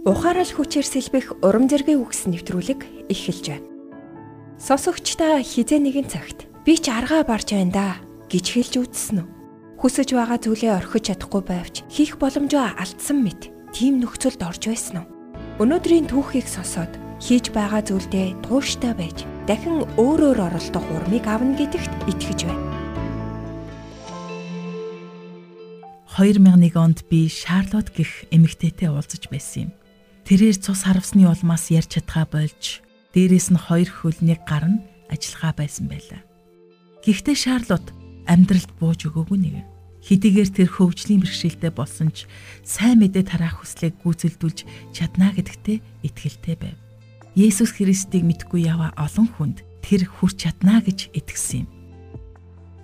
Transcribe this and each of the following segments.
Ухаарал хүчээр сэлбэх урам зэргийн үгс нэвтрүүлэг эхэлж байна. Сонсогчдаа хизээ нэгэн цагт би ч аргаа барж байна да гэж хэлж үзсэн үү? Хүсэж байгаа зүйлээ орхиж чадахгүй байвч хийх боломжоо алдсан мэт тийм нөхцөлд орж байсан уу? Өнөөдрийн түүхийг сонсоод хийж байгаа зүйлдээ тууштай байж дахин өөрөөр оролдох урмыг авна гэдэгт итгэж байна. 2001 онд би Шарлот гэх эмэгтэйтэй уулзаж байсан юм. Тэрээр цус харавсны улмаас ярьж чадхаа болж дээрээс нь хоёр хөлний гар нь ажиллагаа байсан байлаа. Гэхдээ Шарлот амьдралд бууж өгөөгүй нэг. Хэдийгээр тэр хөгжлийн бэрхшээлтэй болсон ч сайн мэдээ тараах хүслийг гүйцэлдүүлж чадна гэдэгтээ итгэлтэй байв. Есүс Христийг мэдгүй яваа олон хүнд тэр хүрч чадна гэж итгэсэн юм.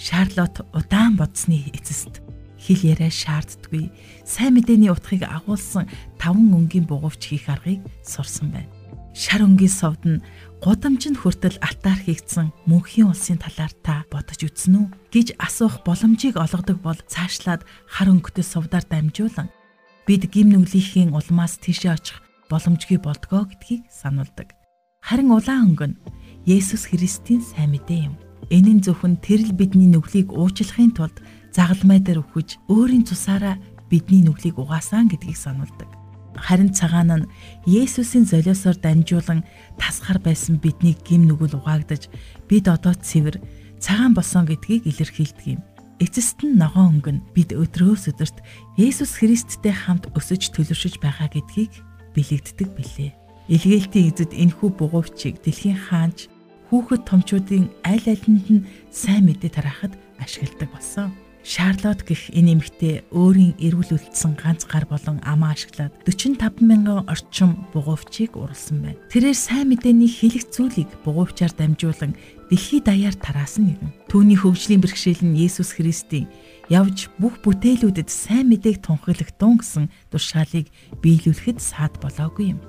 Шарлот удаан бодсны эцэст хэл яриа шаарддаггүй. Сайн мэдээний утгыг агуулсан таван өнгийн бугуувч хийх аргыг сурсан байна. Шар өнгийн совд нь гудамжинд хүртэл алтаар хийгдсэн мөнхийн улсын талаар та бодож үзсэн үү гэж асуух боломжийг олгодог бол цаашлаад хар өнгөтэй совдаар дамжуулан бид гим нүглийнхээ улмаас тийшээ очих боломжгүй болдгоо гэдгийг сануулдаг. Харин улаан өнгө нь Есүс Христийн сайн мэдээ юм. Энэ нь зөвхөн тэрл бидний нүглийг уучлахын тулд загалмай дээр өгөж өөрийн цусаараа бидний нүглийг угаасан гэдгийг сануулдаг. Харин цагаан нь Есүсийн золиосоор дамжуулан тасгар байсан бидний гим нүгэл угаагдаж бид одоо цэвэр цагаан болсон гэдгийг илэрхийлдэг юм. Эцэст нь ногоон өнгө нь бид өдрөөс өдөрт Есүс Христтэй хамт өсөж төлөвшөж байгаа гэдгийг бэлэгддэг билээ. Илгээлтийн эзэд энхүү бугуйчийг дэлхийн хаанч хүүхэд томчуудын аль алинд нь сайн мэдээ тараахад ашигладаг болсон. Шарлот гэх энэ эмэгтэй өөрийн эрүүл үлдсэн ганц гар болон амаа ашиглаад 45 мянган орчим бугуйвчийг урлсан байна. Тэрээр сайн мэдээний хэлэх зүйлийг бугуйвчаар дамжуулан дэлхийд даяар тараасан нэгэн. Түүний хөгжлийн бэрхшээл нь Есүс Христийн явж бүх бүтээлүүдэд сайн мэдээг тунхаглагдун гэсэн тушаалыг биелүүлэхэд саад болоогүй юм.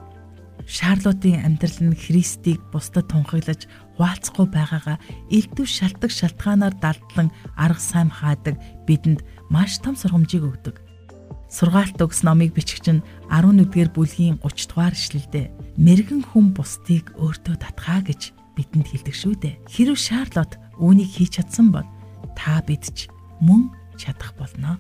Шарлотын амьдрал нь Христийг бусдад тунхаглаж хуваалцахгүй байгаагаа элдв шалтгаан шалтгаанаар далдлан арга сайн хаадаг бидэнд маш том сургамжийг өгдөг. Сургаалт өгс номыг бичгч нь 11-р бүлгийн 30 дугаар ишлэлдээ мэрэгэн хүн бусдыг өөртөө татхаа гэж бидэнд хэлдэг шүү дээ. Хэрв Шарлот үүнийг хийж чадсан бол та бид ч мөн чадах болно.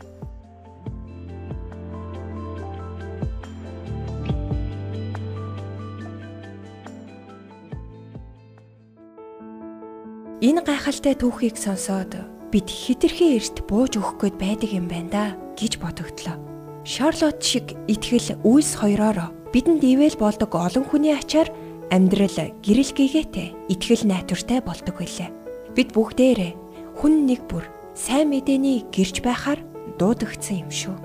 Энэ гайхалтай түүхийг сонсоод бид хитрхи эрт бууж өгөх гээд байдаг юм байна да гэж бодогдлоо. Шарлот шиг итгэл үйлс хоёроор бидэнд ивэл болдог олон хүний ачаар амьдрал гэрэл гээгээтэй итгэл найдвартай болдог байлаа. Бид бүгдээрээ хүн нэг бүр сайн мэдээний гэрж байхаар дуудагдсан юм шүү.